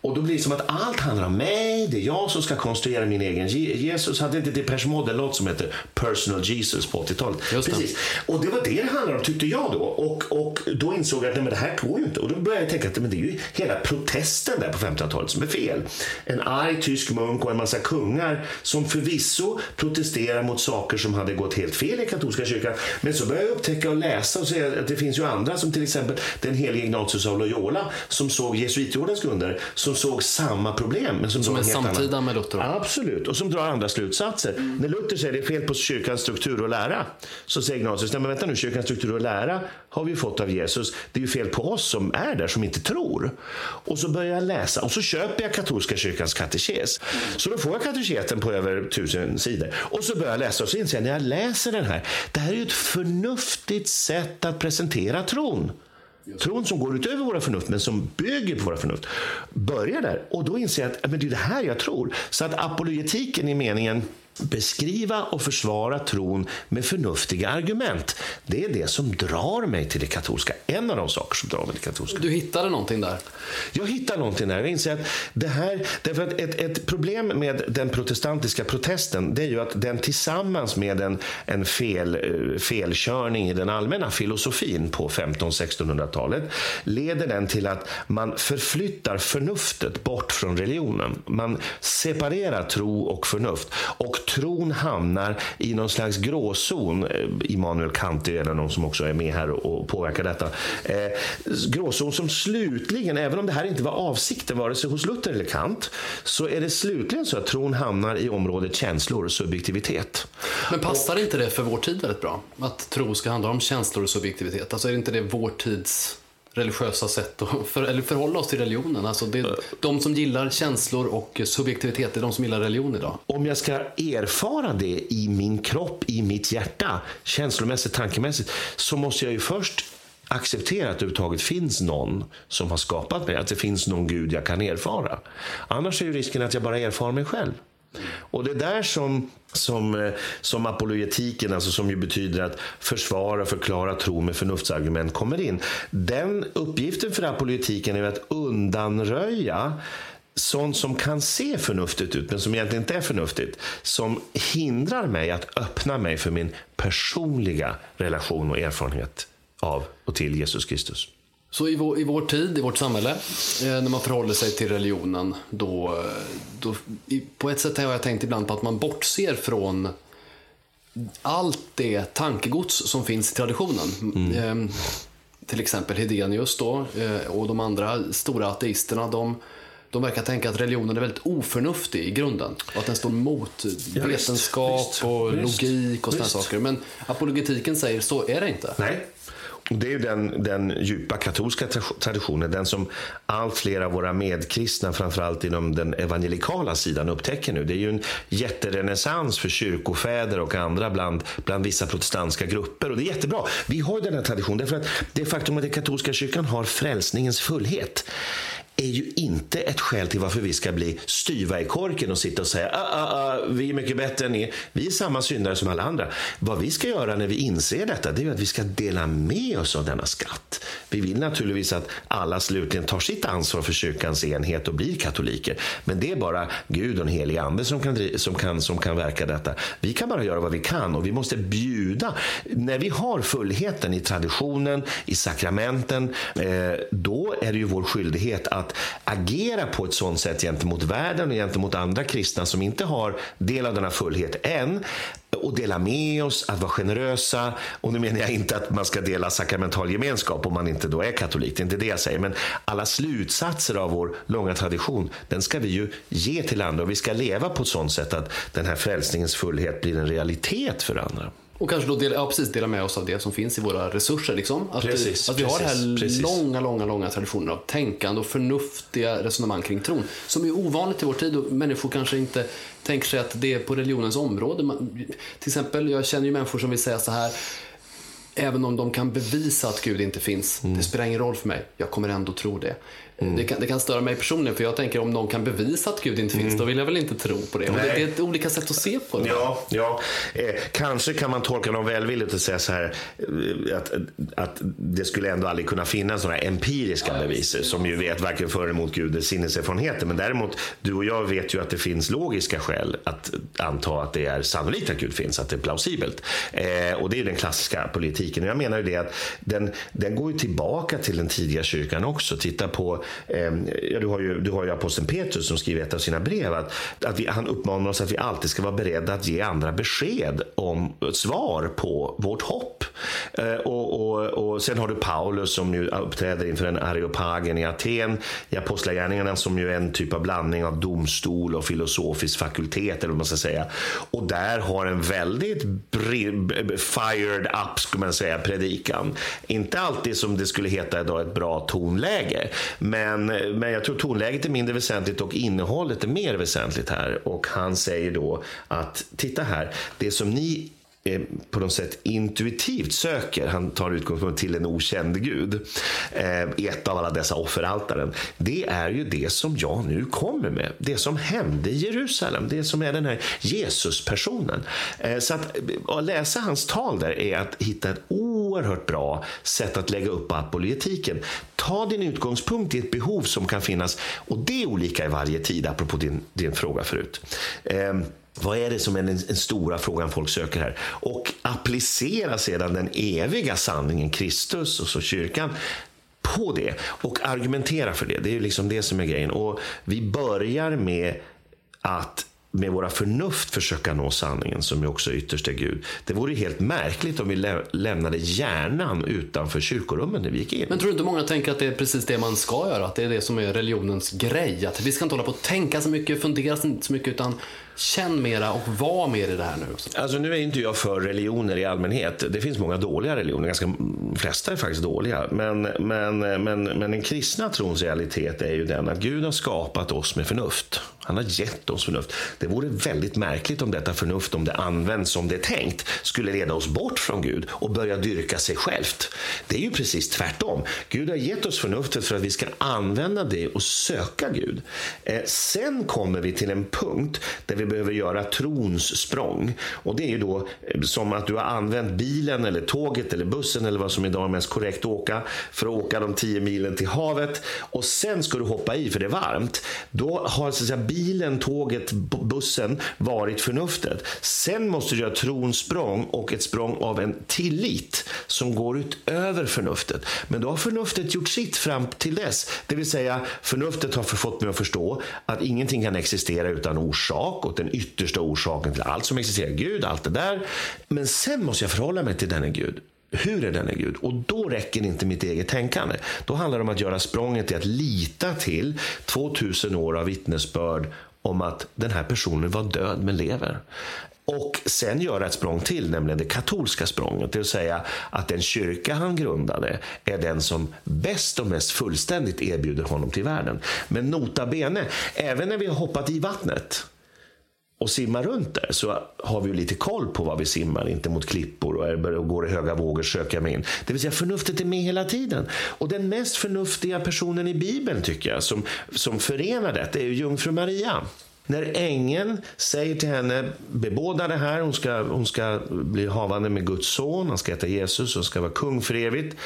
Och då blir det som att allt handlar om mig, det är jag som ska konstruera min egen Jesus. Hade inte Depeche Mode en låt som heter Personal Jesus på 80-talet? Precis. Och det var det det handlade om tyckte jag då. Och, och då insåg jag att nej, men det här går ju inte. Och då började jag tänka att men det är ju hela protesten där på 1500-talet som är fel. En arg tysk munk och en massa kungar som förvisso protesterar mot saker som hade gått helt fel i katolska kyrkan. Men så började jag upptäcka och läsa och se att det finns ju andra som till exempel den helige Ignatius av Loyola som såg jesuitordens grunder som såg samma problem. Men som som är samtida annan... med Luther? Absolut, och som drar andra slutsatser. Mm. När Luther säger det är fel på kyrkans struktur och lära, så säger Ignatius, nej men vänta nu, kyrkans struktur och lära har vi fått av Jesus. Det är ju fel på oss som är där, som inte tror. Och så börjar jag läsa och så köper jag katolska kyrkans katekes. Så då får jag kateketen på över tusen sidor. Och så börjar jag läsa och så inser jag när jag läser den här, det här är ju ett förnuftigt sätt att presentera tron. Tron som går utöver våra förnuft, men som bygger på våra förnuft, börjar där. Och då inser jag att men det är det här jag tror. Så att apologetiken i meningen beskriva och försvara tron med förnuftiga argument. Det är det som drar mig till det katolska. En av de saker som drar mig till det katolska. Du hittade någonting där? Jag hittade någonting där. Jag inser att det här, därför att ett, ett problem med den protestantiska protesten det är ju att den tillsammans med en, en fel, eh, felkörning i den allmänna filosofin på 1500-1600-talet leder den till att man förflyttar förnuftet bort från religionen. Man separerar tro och förnuft. Och tron hamnar i någon slags gråzon. Eh, Immanuel Kant är någon som också är med här och påverkar detta. Eh, gråzon som slutligen, även om det här inte var avsikten vare sig hos Luther eller Kant, så är det slutligen så att tron hamnar i området känslor och subjektivitet. Men passar och, inte det för vår tid väldigt bra? Att tro ska handla om känslor och subjektivitet? Alltså är det inte det vår tids religiösa sätt att för, eller förhålla oss till religionen. Alltså det de som gillar känslor och subjektivitet är de som gillar religion idag. Om jag ska erfara det i min kropp, i mitt hjärta, känslomässigt, tankemässigt, så måste jag ju först acceptera att det överhuvudtaget finns någon som har skapat mig, att det finns någon Gud jag kan erfara. Annars är ju risken att jag bara erfar mig själv. Och det är där som, som, eh, som apologetiken, alltså som ju betyder att försvara och förklara tro med förnuftsargument, kommer in. Den uppgiften för apologetiken är att undanröja sånt som kan se förnuftigt ut, men som egentligen inte är förnuftigt. Som hindrar mig att öppna mig för min personliga relation och erfarenhet av och till Jesus Kristus. Så i vår, i vår tid, i vårt samhälle, eh, när man förhåller sig till religionen, då, då på ett sätt har jag tänkt ibland på att man bortser från allt det tankegods som finns i traditionen. Mm. Eh, till exempel Hedenius då, eh, och de andra stora ateisterna, de, de verkar tänka att religionen är väldigt oförnuftig i grunden och att den står mot ja, vetenskap visst, och visst, logik och sådana saker. Men apologetiken säger så är det inte. Nej, det är ju den, den djupa katolska traditionen, den som allt fler av våra medkristna, framförallt inom den evangelikala sidan, upptäcker nu. Det är ju en jätterenässans för kyrkofäder och andra bland, bland vissa protestantiska grupper. Och det är jättebra. Vi har den här traditionen därför att det faktum att den katolska kyrkan har frälsningens fullhet är ju inte ett skäl till varför vi ska bli styva i korken och sitta och säga ah, ah, ah, vi är mycket bättre än ni. Vi är samma syndare som alla andra. Vad vi ska göra när vi inser detta det är att vi ska dela med oss av denna skatt. Vi vill naturligtvis att alla slutligen tar sitt ansvar för kyrkans enhet och blir katoliker. Men det är bara Gud och den helige ande som kan, som, kan, som kan verka detta. Vi kan bara göra vad vi kan och vi måste bjuda. När vi har fullheten i traditionen, i sakramenten, eh, då är det ju vår skyldighet att att agera på ett sådant sätt gentemot världen och gentemot andra kristna som inte har del av denna fullhet än och dela med oss, att vara generösa. Och nu menar jag inte att man ska dela sakramental gemenskap om man inte då är katolik, det är inte det jag säger. Men alla slutsatser av vår långa tradition, den ska vi ju ge till andra och vi ska leva på ett sådant sätt att den här frälsningens fullhet blir en realitet för andra. Och kanske då dela, ja, precis, dela med oss av det som finns i våra resurser. Liksom. Att, precis, att vi har den här precis. långa, långa, långa traditionen av tänkande och förnuftiga resonemang kring tron. Som är ovanligt i vår tid och människor kanske inte tänker sig att det är på religionens område. Man, till exempel, jag känner ju människor som vill säga så här Även om de kan bevisa att Gud inte finns, Mm. det spelar ingen roll för mig. Jag kommer ändå tro det. Det, kan, det kan störa mig personligen, för jag tänker om någon kan bevisa att Gud inte finns, då vill jag väl inte tro på det. Det, Mm. Det är ett olika sätt att se på det. Ja, ja. Eh, kanske kan man tolka dem välvilligt och säga så här eh, att, att det skulle ändå aldrig kunna finnas några empiriska bevis som ju vet varken för eller emot Gud är sinneserfarenheter. Men däremot, du och jag vet ju att det finns logiska skäl att anta att det är sannolikt att Gud finns, att det är plausibelt. Eh, och det är den klassiska politiken. Och jag menar ju det att den, den går ju tillbaka till den tidiga kyrkan också. Titta på, Ehm, ja, du har ju, du har ju aposteln Petrus som skriver i ett av sina brev att, att vi, han uppmanar oss att vi alltid ska vara beredda att ge andra besked om svar på vårt hopp. Eh, och, och, och sen har du Paulus som nu uppträder inför en areopagen i Aten i Apostlagärningarna som ju är en typ av blandning av domstol och filosofisk fakultet eller vad man ska säga. Och där har en väldigt fired up, skulle man säga, predikan. Inte alltid som det skulle heta idag ett bra tonläge. Men, men jag tror tonläget är mindre väsentligt och innehållet är mer väsentligt här. Och han säger då att titta här, det som ni eh, på något sätt intuitivt söker, han tar utgångspunkt till en okänd gud, eh, i ett av alla dessa offeraltaren, det är ju det som jag nu kommer med. Det som hände i Jerusalem, det som är den här Jesuspersonen. Eh, så att, eh, att läsa hans tal där är att hitta ett oerhört bra sätt att lägga upp apologetiken. Ta din utgångspunkt i ett behov som kan finnas, och det är olika i varje tid, apropå din, din fråga förut. Eh, vad är det som är den, den stora frågan folk söker här? Och applicera sedan den eviga sanningen, Kristus och så kyrkan, på det och argumentera för det. Det är liksom det som är grejen. Och vi börjar med att med våra förnuft försöka nå sanningen som ju också ytterst är Gud. Det vore ju helt märkligt om vi lä- lämnade hjärnan utanför kyrkorummen när vi gick in. Men tror du inte många tänker att det är precis det man ska göra? Att det är det som är religionens grej? Att vi ska inte hålla på och tänka så mycket, fundera så mycket, utan känn mera och var mer i det här nu. Alltså nu är inte jag för religioner i allmänhet. Det finns många dåliga religioner, ganska de flesta är faktiskt dåliga. Men, men, men, men den kristna trons realitet är ju den att Gud har skapat oss med förnuft. Han har gett oss förnuft. Det vore väldigt märkligt om detta förnuft, om det används som det är tänkt, skulle leda oss bort från Gud och börja dyrka sig självt. Det är ju precis tvärtom. Gud har gett oss förnuftet för att vi ska använda det och söka Gud. Eh, sen kommer vi till en punkt där vi behöver göra trons språng. Och det är ju då eh, som att du har använt bilen eller tåget eller bussen eller vad som idag är mest korrekt att åka för att åka de tio milen till havet och sen ska du hoppa i för det är varmt. Då har så att säga, bilen, tåget, bussen varit förnuftet. Sen måste du göra tronsprång och ett språng av en tillit som går utöver förnuftet. Men då har förnuftet gjort sitt fram till dess. Det vill säga förnuftet har fått mig att förstå att ingenting kan existera utan orsak och den yttersta orsaken till allt som existerar, Gud, allt det där. Men sen måste jag förhålla mig till denne Gud. Hur är denne Gud? Och då räcker inte mitt eget tänkande. Då handlar det om att göra språnget till att lita till 2000 år av vittnesbörd om att den här personen var död men lever. Och sen göra ett språng till, nämligen det katolska språnget. Det vill säga att den kyrka han grundade är den som bäst och mest fullständigt erbjuder honom till världen. Men nota bene, även när vi har hoppat i vattnet och simmar runt där så har vi ju lite koll på vad vi simmar, inte mot klippor och, och går i höga vågor söker jag mig in. Det vill säga förnuftet är med hela tiden. Och den mest förnuftiga personen i Bibeln tycker jag som, som förenar detta är ju jungfru Maria. När ängeln säger till henne, bebåda det här, hon ska, hon ska bli havande med Guds son, han ska heta Jesus och ska vara kung för evigt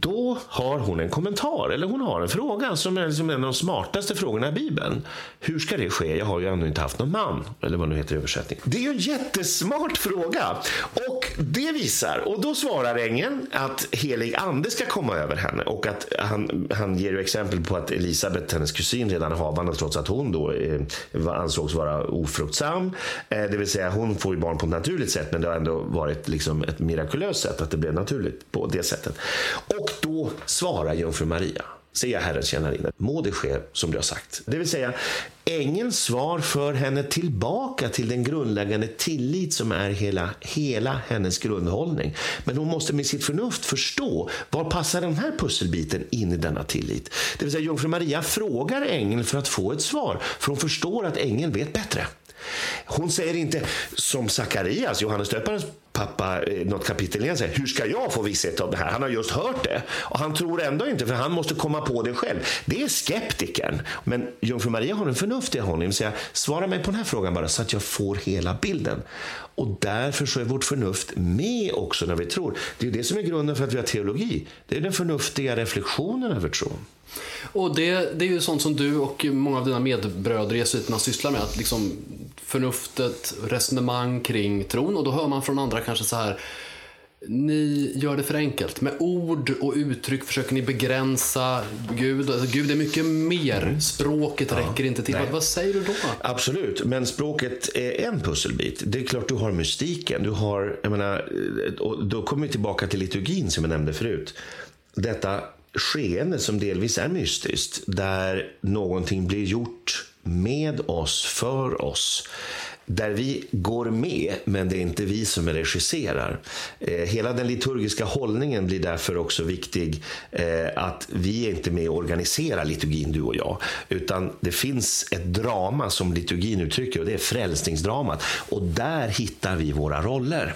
då har hon en kommentar, eller hon har en fråga som är liksom en av de smartaste frågorna i Bibeln. Hur ska det ske? Jag har ju ännu inte haft någon man. Eller vad nu heter i översättning. Det är ju en jättesmart fråga. Och det visar, och då svarar ängeln att helig ande ska komma över henne. Och att han, han ger ju exempel på att Elisabet, hennes kusin, redan är havande trots att hon då eh, ansågs vara ofruktsam. Eh, det vill säga hon får ju barn på ett naturligt sätt men det har ändå varit liksom ett mirakulöst sätt att det blev naturligt på det sättet. Och då svarar jungfru Maria. Se, Herrens tjänarinna. Må det ske som du har sagt. Det vill säga, ängelns svar för henne tillbaka till den grundläggande tillit som är hela, hela hennes grundhållning. Men hon måste med sitt förnuft förstå var passar den här pusselbiten in i denna tillit. Det vill säga, jungfru Maria frågar ängeln för att få ett svar, för hon förstår att ängeln vet bättre. Hon säger inte som Sakarias, Johannes döparens pappa, eh, något kapitel igen säger, hur ska jag få visshet om det här? Han har just hört det. Och han tror ändå inte, för han måste komma på det själv. Det är skeptiken. Men jungfru Maria har en förnuftig hållning. Säga, svara mig på den här frågan bara så att jag får hela bilden. Och därför så är vårt förnuft med också när vi tror. Det är det som är grunden för att vi har teologi. Det är den förnuftiga reflektionen över tron. Och det, det är ju sånt som du och många av dina medbröder i jesuiterna sysslar med. Att liksom förnuftet, resonemang kring tron. Och då hör man från andra kanske så här. Ni gör det för enkelt. Med ord och uttryck försöker ni begränsa Gud. Alltså, Gud är mycket mer. Mm. Språket ja, räcker inte till. Nej. Vad säger du då? Absolut, men språket är en pusselbit. Det är klart du har mystiken. Du har, jag menar, och då kommer vi tillbaka till liturgin som jag nämnde förut. Detta skeende som delvis är mystiskt, där någonting blir gjort med oss, för oss där vi går med, men det är inte vi som regisserar. Eh, hela den liturgiska hållningen blir därför också viktig. Eh, att vi är inte med och organiserar liturgin, du och jag. Utan det finns ett drama som liturgin uttrycker och det är frälsningsdramat. Och där hittar vi våra roller.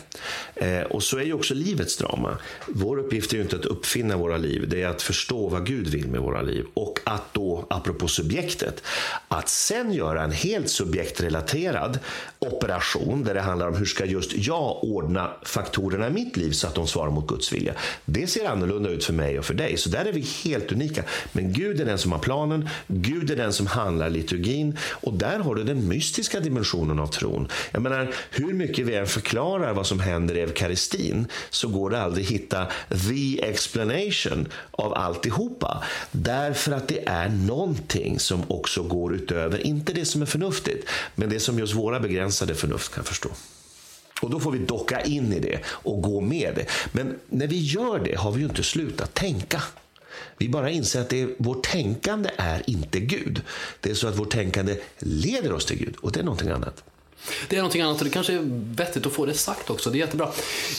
Eh, och så är ju också livets drama. Vår uppgift är ju inte att uppfinna våra liv, det är att förstå vad Gud vill med våra liv. Och att då, apropå subjektet, att sen göra en helt subjektrelaterad operation där det handlar om hur ska just jag ordna faktorerna i mitt liv så att de svarar mot Guds vilja. Det ser annorlunda ut för mig och för dig, så där är vi helt unika. Men Gud är den som har planen, Gud är den som handlar liturgin och där har du den mystiska dimensionen av tron. Jag menar, hur mycket vi än förklarar vad som händer i eukaristin så går det aldrig att hitta the explanation av alltihopa. Därför att det är någonting som också går utöver, inte det som är förnuftigt, men det som just våra begränsade förnuft kan förstå. Och Då får vi docka in i det och gå med det. Men när vi gör det har vi ju inte slutat tänka. Vi bara inser att det är, vårt tänkande är inte Gud. Det är så att vårt tänkande leder oss till Gud och det är någonting annat. Det är någonting annat och det kanske är vettigt att få det sagt också. Det är jättebra.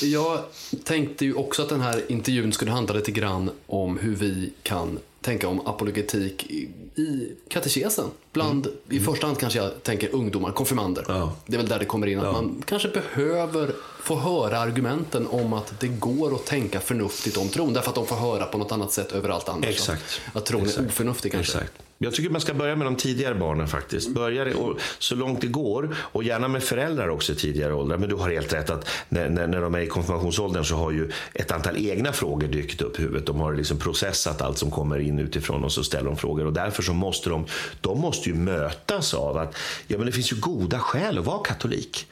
Jag tänkte ju också att den här intervjun skulle handla lite grann om hur vi kan tänka om apologetik i katekesen. Bland, mm. I första hand kanske jag tänker ungdomar, konfirmander. Ja. Det är väl där det kommer in. Att ja. Man kanske behöver få höra argumenten om att det går att tänka förnuftigt om tron. Därför att de får höra på något annat sätt överallt annars. Exakt. Att tron Exakt. är oförnuftig kanske. Exakt. Jag tycker man ska börja med de tidigare barnen faktiskt. Börja det, och, så långt det går och gärna med föräldrar också i tidigare åldrar. Men du har helt rätt att när, när, när de är i konfirmationsåldern så har ju ett antal egna frågor dykt upp i huvudet. De har liksom processat allt som kommer in utifrån och så ställer de frågor. Och därför så måste de, de måste ju mötas av att ja, men det finns ju goda skäl att vara katolik.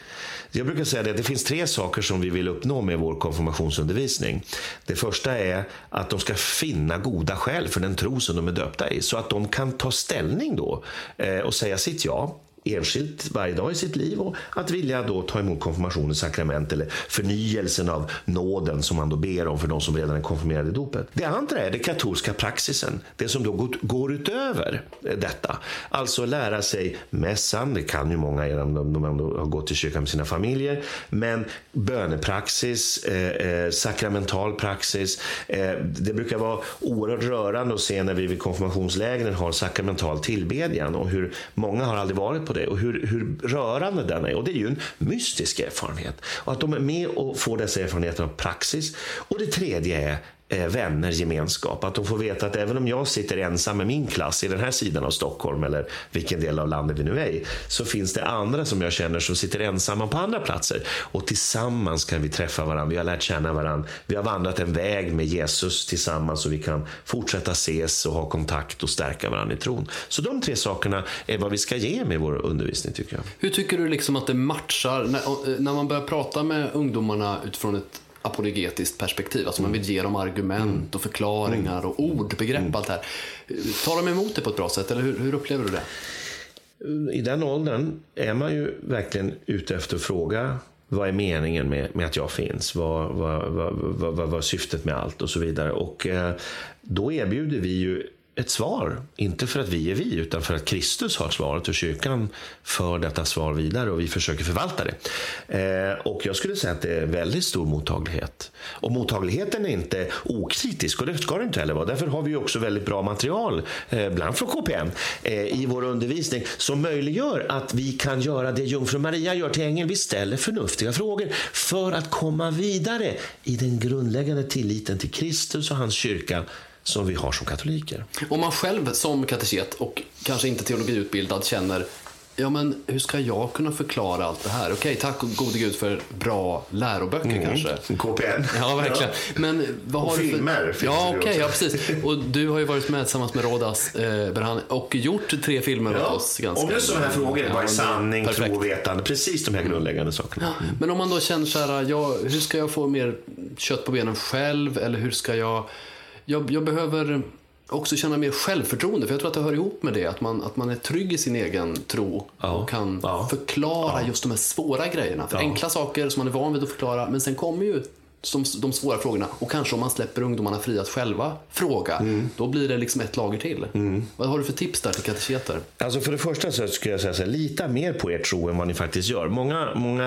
Jag brukar säga att det finns tre saker som vi vill uppnå med vår konfirmationsundervisning. Det första är att de ska finna goda skäl för den tro som de är döpta i, så att de kan ta ställning då eh, och säga sitt ja enskilt varje dag i sitt liv och att vilja då ta emot konfirmationens sakrament eller förnyelsen av nåden som man då ber om för de som redan är konfirmerade i dopet. Det andra är den katolska praxisen, det som då går utöver detta. Alltså lära sig mässan, det kan ju många genom de, ändå har gått till kyrkan med sina familjer, men bönepraxis, eh, eh, sakramental praxis. Eh, det brukar vara oerhört rörande att se när vi vid konfirmationslägren har sakramental tillbedjan och hur många har aldrig varit på det och hur, hur rörande den är. Och det är ju en mystisk erfarenhet. Och att de är med och får dessa erfarenheter av praxis. Och det tredje är Eh, vänner, gemenskap. Att de får veta att även om jag sitter ensam med min klass i den här sidan av Stockholm eller vilken del av landet vi nu är i, så finns det andra som jag känner som sitter ensamma på andra platser. Och tillsammans kan vi träffa varandra, vi har lärt känna varandra, vi har vandrat en väg med Jesus tillsammans och vi kan fortsätta ses och ha kontakt och stärka varandra i tron. Så de tre sakerna är vad vi ska ge med vår undervisning tycker jag. Hur tycker du liksom att det matchar när, eh, när man börjar prata med ungdomarna utifrån ett apologetiskt perspektiv. Alltså man vill ge dem argument och förklaringar och ord, begrepp, allt det här. Tar de emot det på ett bra sätt eller hur, hur upplever du det? I den åldern är man ju verkligen ute efter att fråga vad är meningen med, med att jag finns? Vad, vad, vad, vad, vad, vad är syftet med allt och så vidare. Och eh, då erbjuder vi ju ett svar. Inte för att vi är vi, utan för att Kristus har svaret och kyrkan för detta svar vidare och vi försöker förvalta det. Eh, och jag skulle säga att det är väldigt stor mottaglighet. Och mottagligheten är inte okritisk och det ska det inte heller vara. Därför har vi också väldigt bra material, eh, bland från KPN, eh, i vår undervisning som möjliggör att vi kan göra det jungfru Maria gör till ängeln. Vi ställer förnuftiga frågor för att komma vidare i den grundläggande tilliten till Kristus och hans kyrka som vi har som katoliker. Om man själv som kateket och kanske inte teologiutbildad känner Ja, men hur ska jag kunna förklara allt det här? Okej, tack gode gud för bra läroböcker mm. kanske. KPN. Ja, verkligen. Men vad och har filmer du för... Ja, okej, okay, ja, precis. Och du har ju varit med tillsammans med Rodas eh, Berhan och gjort tre filmer ja. åt oss. Ganska om just sådana här frågor, ja, vad är sanning, tro och vetande? Precis de här grundläggande sakerna. Ja. Men om man då känner så här, ja, hur ska jag få mer kött på benen själv? Eller hur ska jag jag, jag behöver också känna mer självförtroende. För jag tror att det hör ihop med det. Att man, att man är trygg i sin egen tro ja. och kan ja. förklara ja. just de här svåra grejerna. För enkla saker som man är van vid att förklara. Men sen kommer ju som de svåra frågorna. Och kanske om man släpper ungdomarna fria att själva fråga, mm. då blir det liksom ett lager till. Mm. Vad har du för tips där till kateketer? Alltså för det första så skulle jag säga så här, lita mer på er tro än vad ni faktiskt gör. Många, många,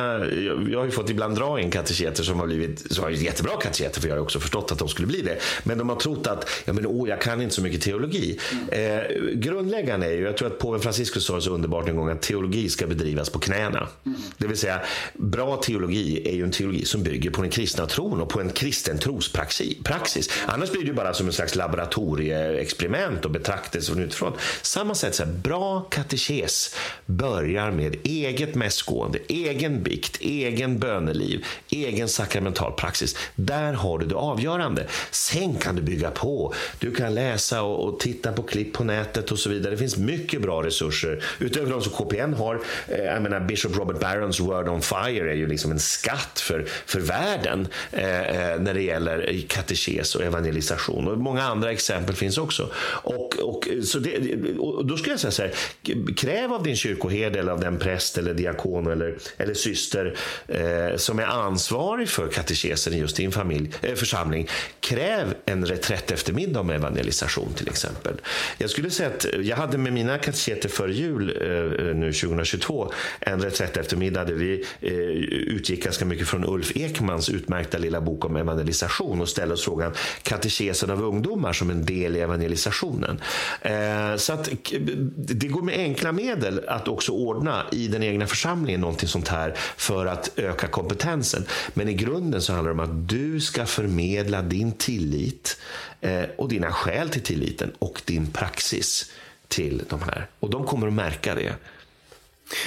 jag har ju fått ibland dra in kateketer som har blivit, som har blivit jättebra kateketer, för jag har också förstått att de skulle bli det. Men de har trott att, ja men åh, jag kan inte så mycket teologi. Mm. Eh, grundläggande är ju, jag tror att påven Franciscus sa så underbart en gång, att teologi ska bedrivas på knäna. Mm. Det vill säga, bra teologi är ju en teologi som bygger på den kristna tron tron och på en kristen trospraxis. Annars blir det bara som en slags laboratorieexperiment och betraktelse från utifrån. Samma sätt, så här, bra katekes börjar med eget mässgående, egen bikt, egen böneliv, egen sakramental praxis. Där har du det avgörande. Sen kan du bygga på. Du kan läsa och, och titta på klipp på nätet och så vidare. Det finns mycket bra resurser. Utöver de som KPN har, eh, jag menar Bishop Robert Barrons Word on Fire är ju liksom en skatt för, för världen. Eh, eh, när det gäller katekes och evangelisation. Och många andra exempel finns också. Och, och, så det, och då skulle jag säga så här, kräv av din kyrkoherde eller av den präst eller diakon eller, eller syster eh, som är ansvarig för katekesen i just din familj, eh, församling, kräv en reträtt eftermiddag om evangelisation till exempel. Jag skulle säga att jag hade med mina kateketer före jul eh, eh nu 2022 en reträtt eftermiddag där vi eh, utgick ganska mycket från Ulf Ekmans utmärkta lilla bok om evangelisation och ställer oss frågan katekesen av ungdomar som en del i evangelisationen. Eh, så att det går med enkla medel att också ordna i den egna församlingen någonting sånt här för att öka kompetensen. Men i grunden så handlar det om att du ska förmedla din tillit eh, och dina skäl till tilliten och din praxis till de här. Och de kommer att märka det.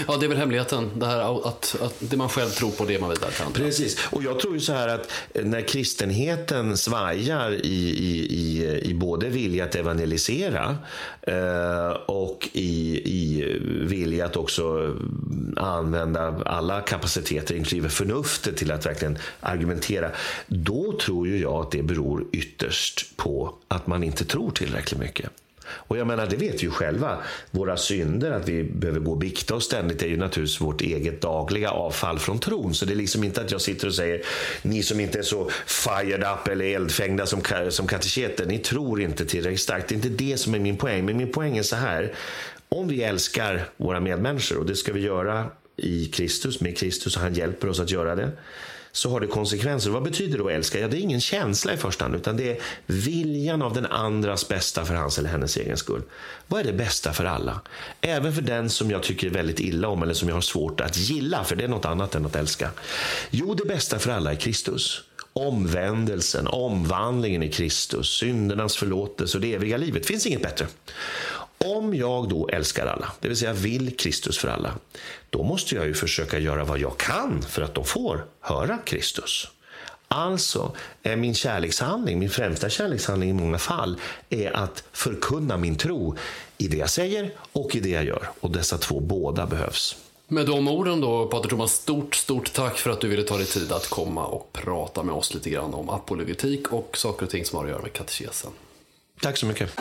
Ja, det är väl hemligheten. Det här att, att det man själv tror på, det man vidare till Precis. Och jag tror ju så här att eh, när kristenheten svajar i, i, i, i både vilja att evangelisera eh, och i, i vilja att också använda alla kapaciteter, inklusive förnuftet, till att verkligen argumentera. Då tror ju jag att det beror ytterst på att man inte tror tillräckligt mycket. Och jag menar, det vet vi ju själva. Våra synder, att vi behöver gå och bikta oss ständigt, är ju naturligtvis vårt eget dagliga avfall från tron. Så det är liksom inte att jag sitter och säger, ni som inte är så fired up eller eldfängda som, som kateketer, ni tror inte tillräckligt starkt. Det är inte det som är min poäng. Men min poäng är så här, om vi älskar våra medmänniskor, och det ska vi göra i Kristus, med Kristus, och han hjälper oss att göra det så har det konsekvenser. Vad betyder då älska? Ja, det är ingen känsla i första hand, utan det är viljan av den andras bästa för hans eller hennes egen skull. Vad är det bästa för alla? Även för den som jag tycker väldigt illa om eller som jag har svårt att gilla, för det är något annat än att älska. Jo, det bästa för alla är Kristus. omvändelsen, omvandlingen i Kristus, syndernas förlåtelse och det eviga livet. Det finns inget bättre. Om jag då älskar alla, det vill säga vill Kristus för alla, då måste jag ju försöka göra vad jag kan för att de får höra Kristus. Alltså är min kärlekshandling, min främsta kärlekshandling i många fall, är att förkunna min tro i det jag säger och i det jag gör. Och dessa två båda behövs. Med de orden då, Pater Thomas, stort, stort tack för att du ville ta dig tid att komma och prata med oss lite grann om apologetik och saker och ting som har att göra med katekesen. Tack så mycket.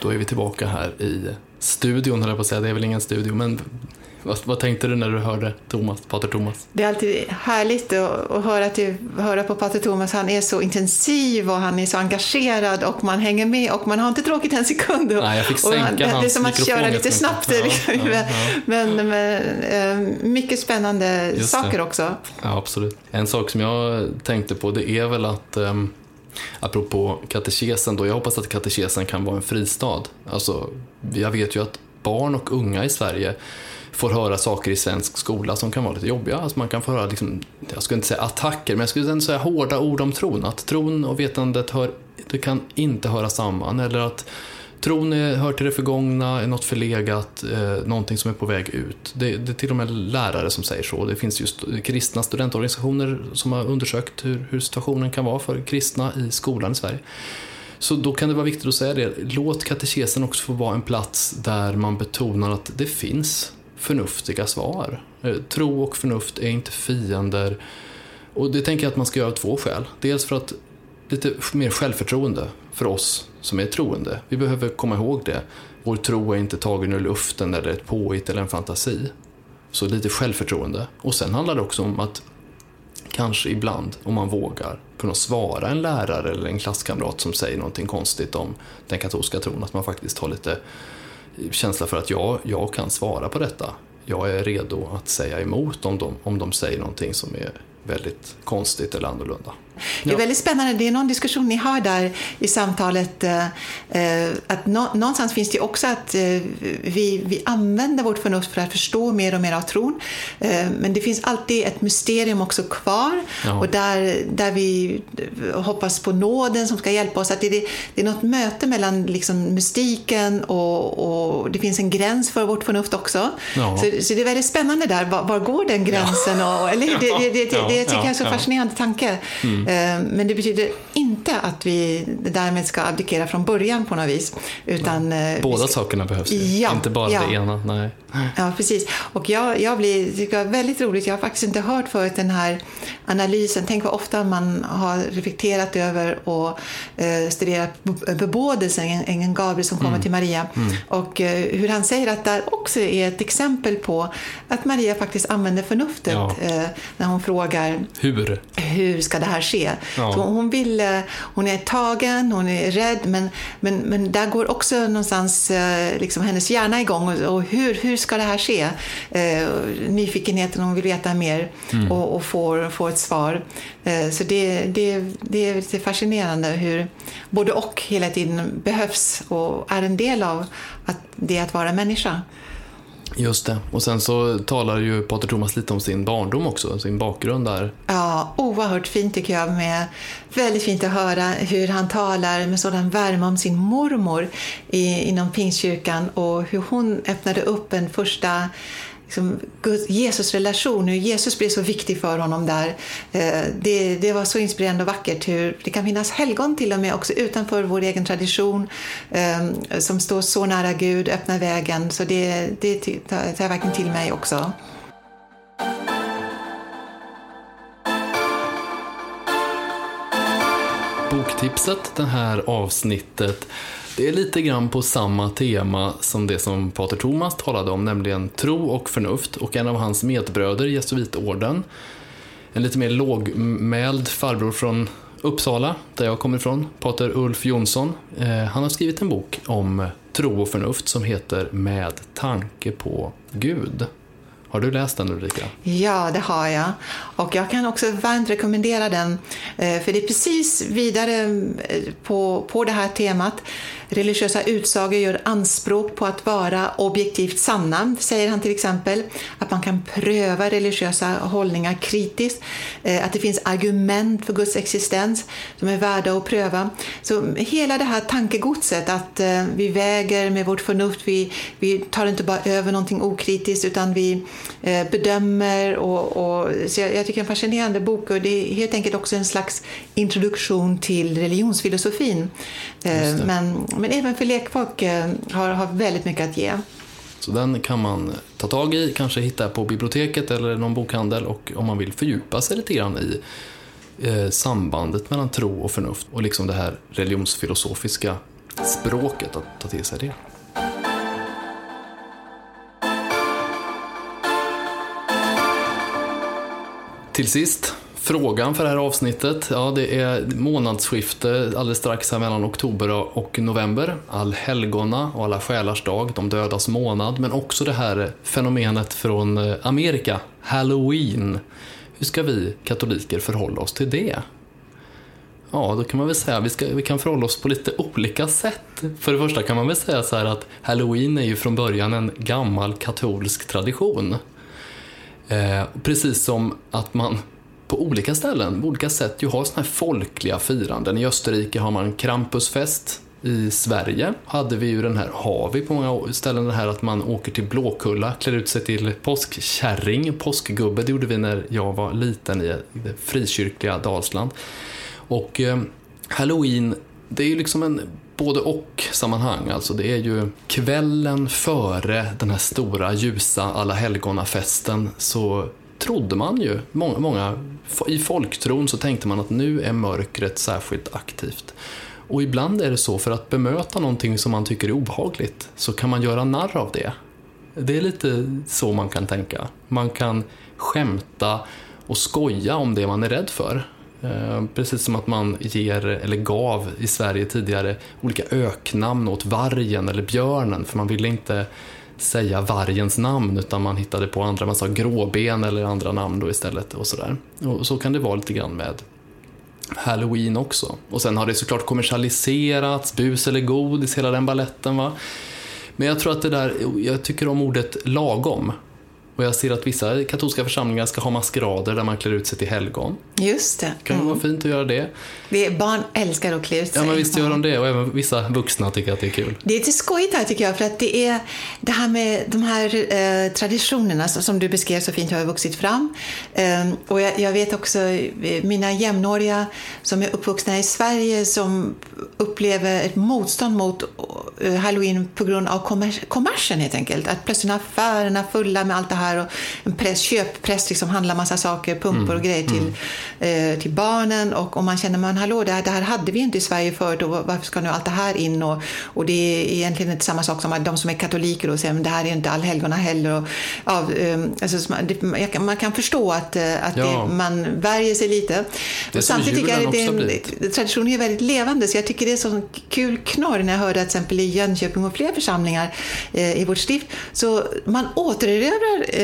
Då är vi tillbaka här i studion, höll jag på att säga. Det är väl ingen studio, men vad, vad, tänkte du när du hörde Thomas, Pater Thomas? Det är alltid härligt att, att höra, till, höra på Pater Thomas. Han är så intensiv och han är så engagerad och man hänger med och man har inte tråkigt en sekund. Nej, jag fick sänka han, Det är som att köra lite snabbt. Ja, liksom. ja, ja. Men, men eh, mycket spännande Just saker det. också. Ja, absolut. En sak som jag tänkte på det är väl att um, Apropå katekesen då, jag hoppas att katekesen kan vara en fristad. Alltså, jag vet ju att barn och unga i Sverige får höra saker i svensk skola som kan vara lite jobbiga. Alltså man kan få höra, liksom, jag skulle inte säga attacker, men jag skulle ändå säga hårda ord om tron. Att tron och vetandet hör, det kan inte höra samman. Eller att tron hör till det förgångna, är något förlegat, eh, någonting som är på väg ut. Det, det är till och med lärare som säger så. Det finns just kristna studentorganisationer som har undersökt hur, hur situationen kan vara för kristna i skolan i Sverige. Så då kan det vara viktigt att säga det. Låt katekesen också få vara en plats där man betonar att det finns förnuftiga svar. Eh, tro och förnuft är inte fiender. Och det tänker jag att man ska göra av två skäl. Dels för att lite mer självförtroende för oss som är troende. Vi behöver komma ihåg det. Vår tro är inte tagen ur luften eller ett påhitt eller en fantasi. Så lite självförtroende. Och sen handlar det också om att kanske ibland, om man vågar, kunna svara en lärare eller en klasskamrat som säger någonting konstigt om den katolska tron. Att man faktiskt har lite känsla för att jag, jag kan svara på detta. Jag är redo att säga emot om de, om de säger någonting som är väldigt konstigt eller annorlunda. Det är väldigt spännande. Det är någon diskussion ni har där i samtalet. Eh, eh, att någonstans finns det också att eh, vi, vi använder vårt förnuft för att förstå mer och mer av tron. Men det finns alltid ett mysterium också kvar. Ja. Och där, där vi hoppas på nåden som ska hjälpa oss. Att det, det är något möte mellan liksom mystiken och, och det finns en gräns för vårt förnuft också. Ja. Så, så, det är väldigt spännande där. Var, var går den gränsen? Ja. Och, eller, det, det, det, det, det tycker jag är en så fascinerande tanke. Mm. Eh, men det betyder inte att vi därmed ska abdikera från början på något vis. Utan eh, Båda ska... sakerna behövs ju, ja, inte bara ja. det ena. Nej. Ja, precis. Och jag, jag blir, tycker det är väldigt roligt, jag har faktiskt inte hört förut den här analysen. Tänk vad ofta man har reflekterat över och eh, studerat bebådelsen, ängeln Gabriel som kommer mm. till Maria. Mm. Och eh, hur han säger att det också är ett exempel på att Maria faktiskt använder förnuftet ja. eh, när hon frågar hur, hur ska det här ske? Ja. Så hon, vill, eh, hon är tagen, hon är rädd, men, men, men där går också någonstans eh, liksom hennes hjärna igång. Och, och hur, hur ska det här ske? Eh, nyfikenheten, hon vill veta mer mm. och, och får, får ett svar. Eh, så det, det, det är lite fascinerande hur både och hela tiden behövs och är en del av att det att vara människa. Just det. Och sen så talar ju Pater Thomas lite om sin barndom också, sin bakgrund där. Ja, oerhört fint tycker jag. Med, väldigt fint att höra hur han talar med sådan värme om sin mormor i, inom Pingstkyrkan och hur hon öppnade upp en första liksom, Jesus relation, hur Jesus blev så viktig för honom där. Eh, det, det var så inspirerande och vackert hur det kan finnas helgon till och med också utanför vår egen tradition ehm, som står så nära Gud, öppnar vägen. Så det, det tar jag verkligen till mig också. Boktipset, det här avsnittet det är lite grann på samma tema som det som Pater Thomas talade om, nämligen tro och förnuft och en av hans medbröder, jesuitorden, en lite mer lågmäld farbror från Uppsala, där jag kommer ifrån, Pater Ulf Jonsson. Eh, han har skrivit en bok om tro och förnuft som heter Med tanke på Gud. Har du läst den Ulrika? Ja, det har jag. Och jag kan också varmt rekommendera den, eh, för det är precis vidare eh, på, på det här temat. Religiösa utsagor gör anspråk på att vara objektivt sanna, säger han till exempel. Att man kan pröva religiösa hållningar kritiskt. Eh, att det finns argument för Guds existens som är värda att pröva. Så hela det här tankegodset att vi väger med vårt förnuft, vi, vi tar inte bara över någonting okritiskt utan vi Eh, bedömer. Och, och, så jag, jag, tycker det är en fascinerande bok och det är helt enkelt också en slags introduktion till religionsfilosofin. Eh, men, men även för lekfolk eh, har, har väldigt mycket att ge. Så den kan man ta tag i, kanske hitta på biblioteket eller någon bokhandel och om man vill fördjupa sig lite grann i eh, sambandet mellan tro och förnuft och liksom det här religionsfilosofiska språket, att ta till sig det. Till sist, frågan för det här avsnittet. Ja, det är månadsskifte alldeles strax här mellan oktober och november. Allhelgona och alla själars dag, de dödas månad, men också det här fenomenet från Amerika, Halloween. Hur ska vi katoliker förhålla oss till det? Ja, då kan man väl säga att vi, vi kan förhålla oss på lite olika sätt. För det första kan man väl säga så här att Halloween är ju från början en gammal katolsk tradition. Eh, precis som att man på olika ställen, på olika sätt, ju har såna här folkliga firanden. I Österrike har man Krampusfest. I Sverige hade vi ju den här, har vi på många ställen det här att man åker till Blåkulla, klär ut sig till påskkärring, påskgubbe. Det gjorde vi när jag var liten i det frikyrkliga Dalsland. Och eh, Halloween, det är ju liksom en både och sammanhang. Alltså det är ju kvällen före den här stora ljusa alla helgonafesten så trodde man ju, många, många, i folktron så tänkte man att nu är mörkret särskilt aktivt. Och ibland är det så, för att bemöta någonting som man tycker är obehagligt, så kan man göra narr av det. Det är lite så man kan tänka. Man kan skämta och skoja om det man är rädd för. Eh, precis som att man ger, eller gav i Sverige tidigare, olika öknamn åt vargen eller björnen för man ville inte säga vargens namn utan man hittade på andra, man sa gråben eller andra namn då istället och sådär. Och så kan det vara lite grann med Halloween också. Och sen har det såklart kommersialiserats, bus eller godis, hela den balletten va. Men jag tror att det där, jag tycker om ordet lagom. Och jag ser att vissa katolska församlingar ska ha maskerader där man klär ut sig till helgon. Just det. kan mm. vara fint att göra det. det barn älskar att klä ut sig. Ja, men visst gör de det. Och även vissa vuxna tycker att det är kul. Det är lite skojigt här tycker jag, för att det är det här med de här eh, traditionerna som du beskrev så fint har vuxit fram. Eh, och jag, jag, vet också eh, mina jämnåriga som är uppvuxna i Sverige som upplever ett motstånd mot eh, halloween på grund av kommers kommersen helt enkelt. Att plötsligt affärerna fulla med allt det här här och en press, köppress liksom handlar massa saker, pumpor mm. och grejer till, mm. eh, till barnen och om man känner man hallå det här, det här hade vi inte i Sverige förut och varför ska nu allt det här in och, och det är egentligen inte samma sak som att de som är katoliker och säger men det här är inte allhelgona heller och, ja, eh, alltså, det, man kan förstå att, eh, att ja. det, man värjer sig lite. Det och samtidigt tycker jag att traditionen är väldigt levande så jag tycker det är så kul knorr när jag hörde att till exempel i Jönköping och fler församlingar eh, i vårt stift så man återerövrar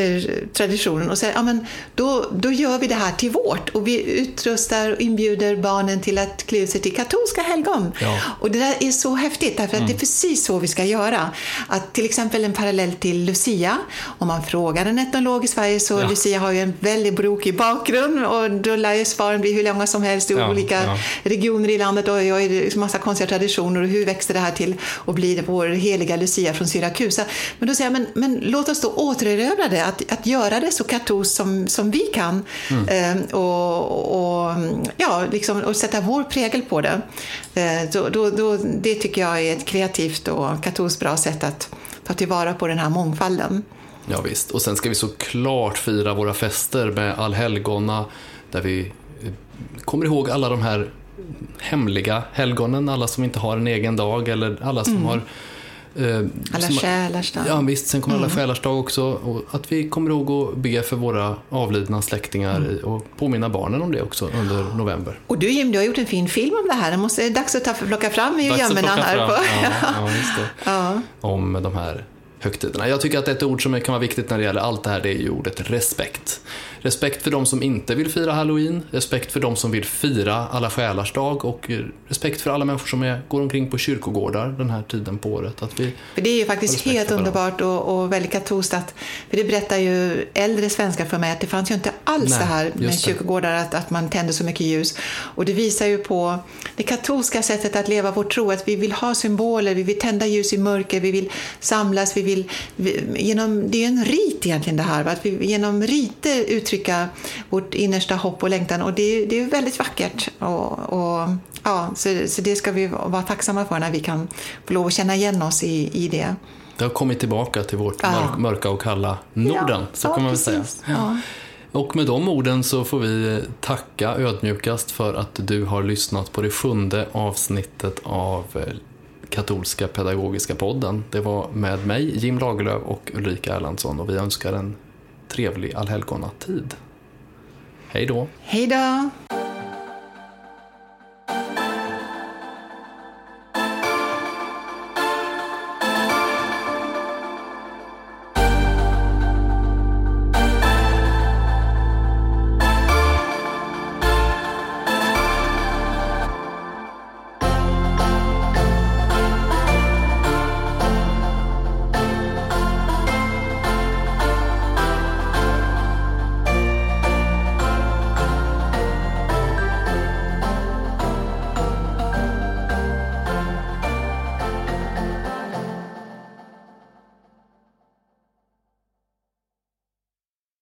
traditionen och säger ja, men då, då gör vi det här till vårt och vi utrustar och inbjuder barnen till att klä sig till katolska helgon. Ja. Och det där är så häftigt därför att mm. det är precis så vi ska göra. Att till exempel en parallell till Lucia, om man frågar en etnolog i Sverige så ja. Lucia har ju en väldigt brokig bakgrund och då lär ju svaren bli hur långa som helst i ja. olika regioner i landet och jag är massa konstiga traditioner och hur växte det här till att bli vår heliga Lucia från Syrakusa. Men då säger jag, men, men låt oss då återerövra det, att, att göra det så katolskt som, som vi kan mm. eh, och, och, ja, liksom, och sätta vår prägel på det. Eh, då, då, då, det tycker jag är ett kreativt och katolskt bra sätt att ta tillvara på den här mångfalden. Ja, visst. och sen ska vi såklart fira våra fester med allhelgona där vi eh, kommer ihåg alla de här hemliga helgonen, alla som inte har en egen dag eller alla som mm. har alla själars dag. Ja visst, sen kommer mm. alla själars dag också. Och att vi kommer ihåg att be för våra avlidna släktingar mm. och påminna barnen om det också under november. Och du Jim, du har gjort en fin film om det här. Det måste, dags att ta, plocka fram ur gömmorna här. På. Ja, ja, ja. Om de här högtiderna. Jag tycker att ett ord som kan vara viktigt när det gäller allt det här det är ju ordet respekt. Respekt för de som inte vill fira halloween, respekt för de som vill fira alla själars dag och respekt för alla människor som är, går omkring på kyrkogårdar den här tiden på året. Att vi för det är ju faktiskt helt underbart och, och, väldigt katolskt att, för det berättar ju äldre svenskar för mig att det fanns ju inte alls Nej, det här med kyrkogårdar, att, att man tände så mycket ljus. Och det visar ju på det katolska sättet att leva vår tro, att vi vill ha symboler, vi vill tända ljus i mörker, vi vill samlas, vi vill, vi, genom, det är en rit egentligen det här, att vi genom riter uttrycka vårt innersta hopp och längtan och det, det är väldigt vackert. Och, och ja, så, så, det ska vi vara tacksamma för när vi kan få lov att känna igen oss i, i det. Det har kommit tillbaka till vårt ja. mörka och kalla Norden, ja, så kan man väl säga. Ja. Och med de orden så får vi tacka ödmjukast för att du har lyssnat på det sjunde avsnittet av eh, katolska pedagogiska podden. Det var med mig, Jim Lagerlöf och Ulrika Erlandsson och vi önskar en trevlig allhelgonatid. Hej då! Hej då!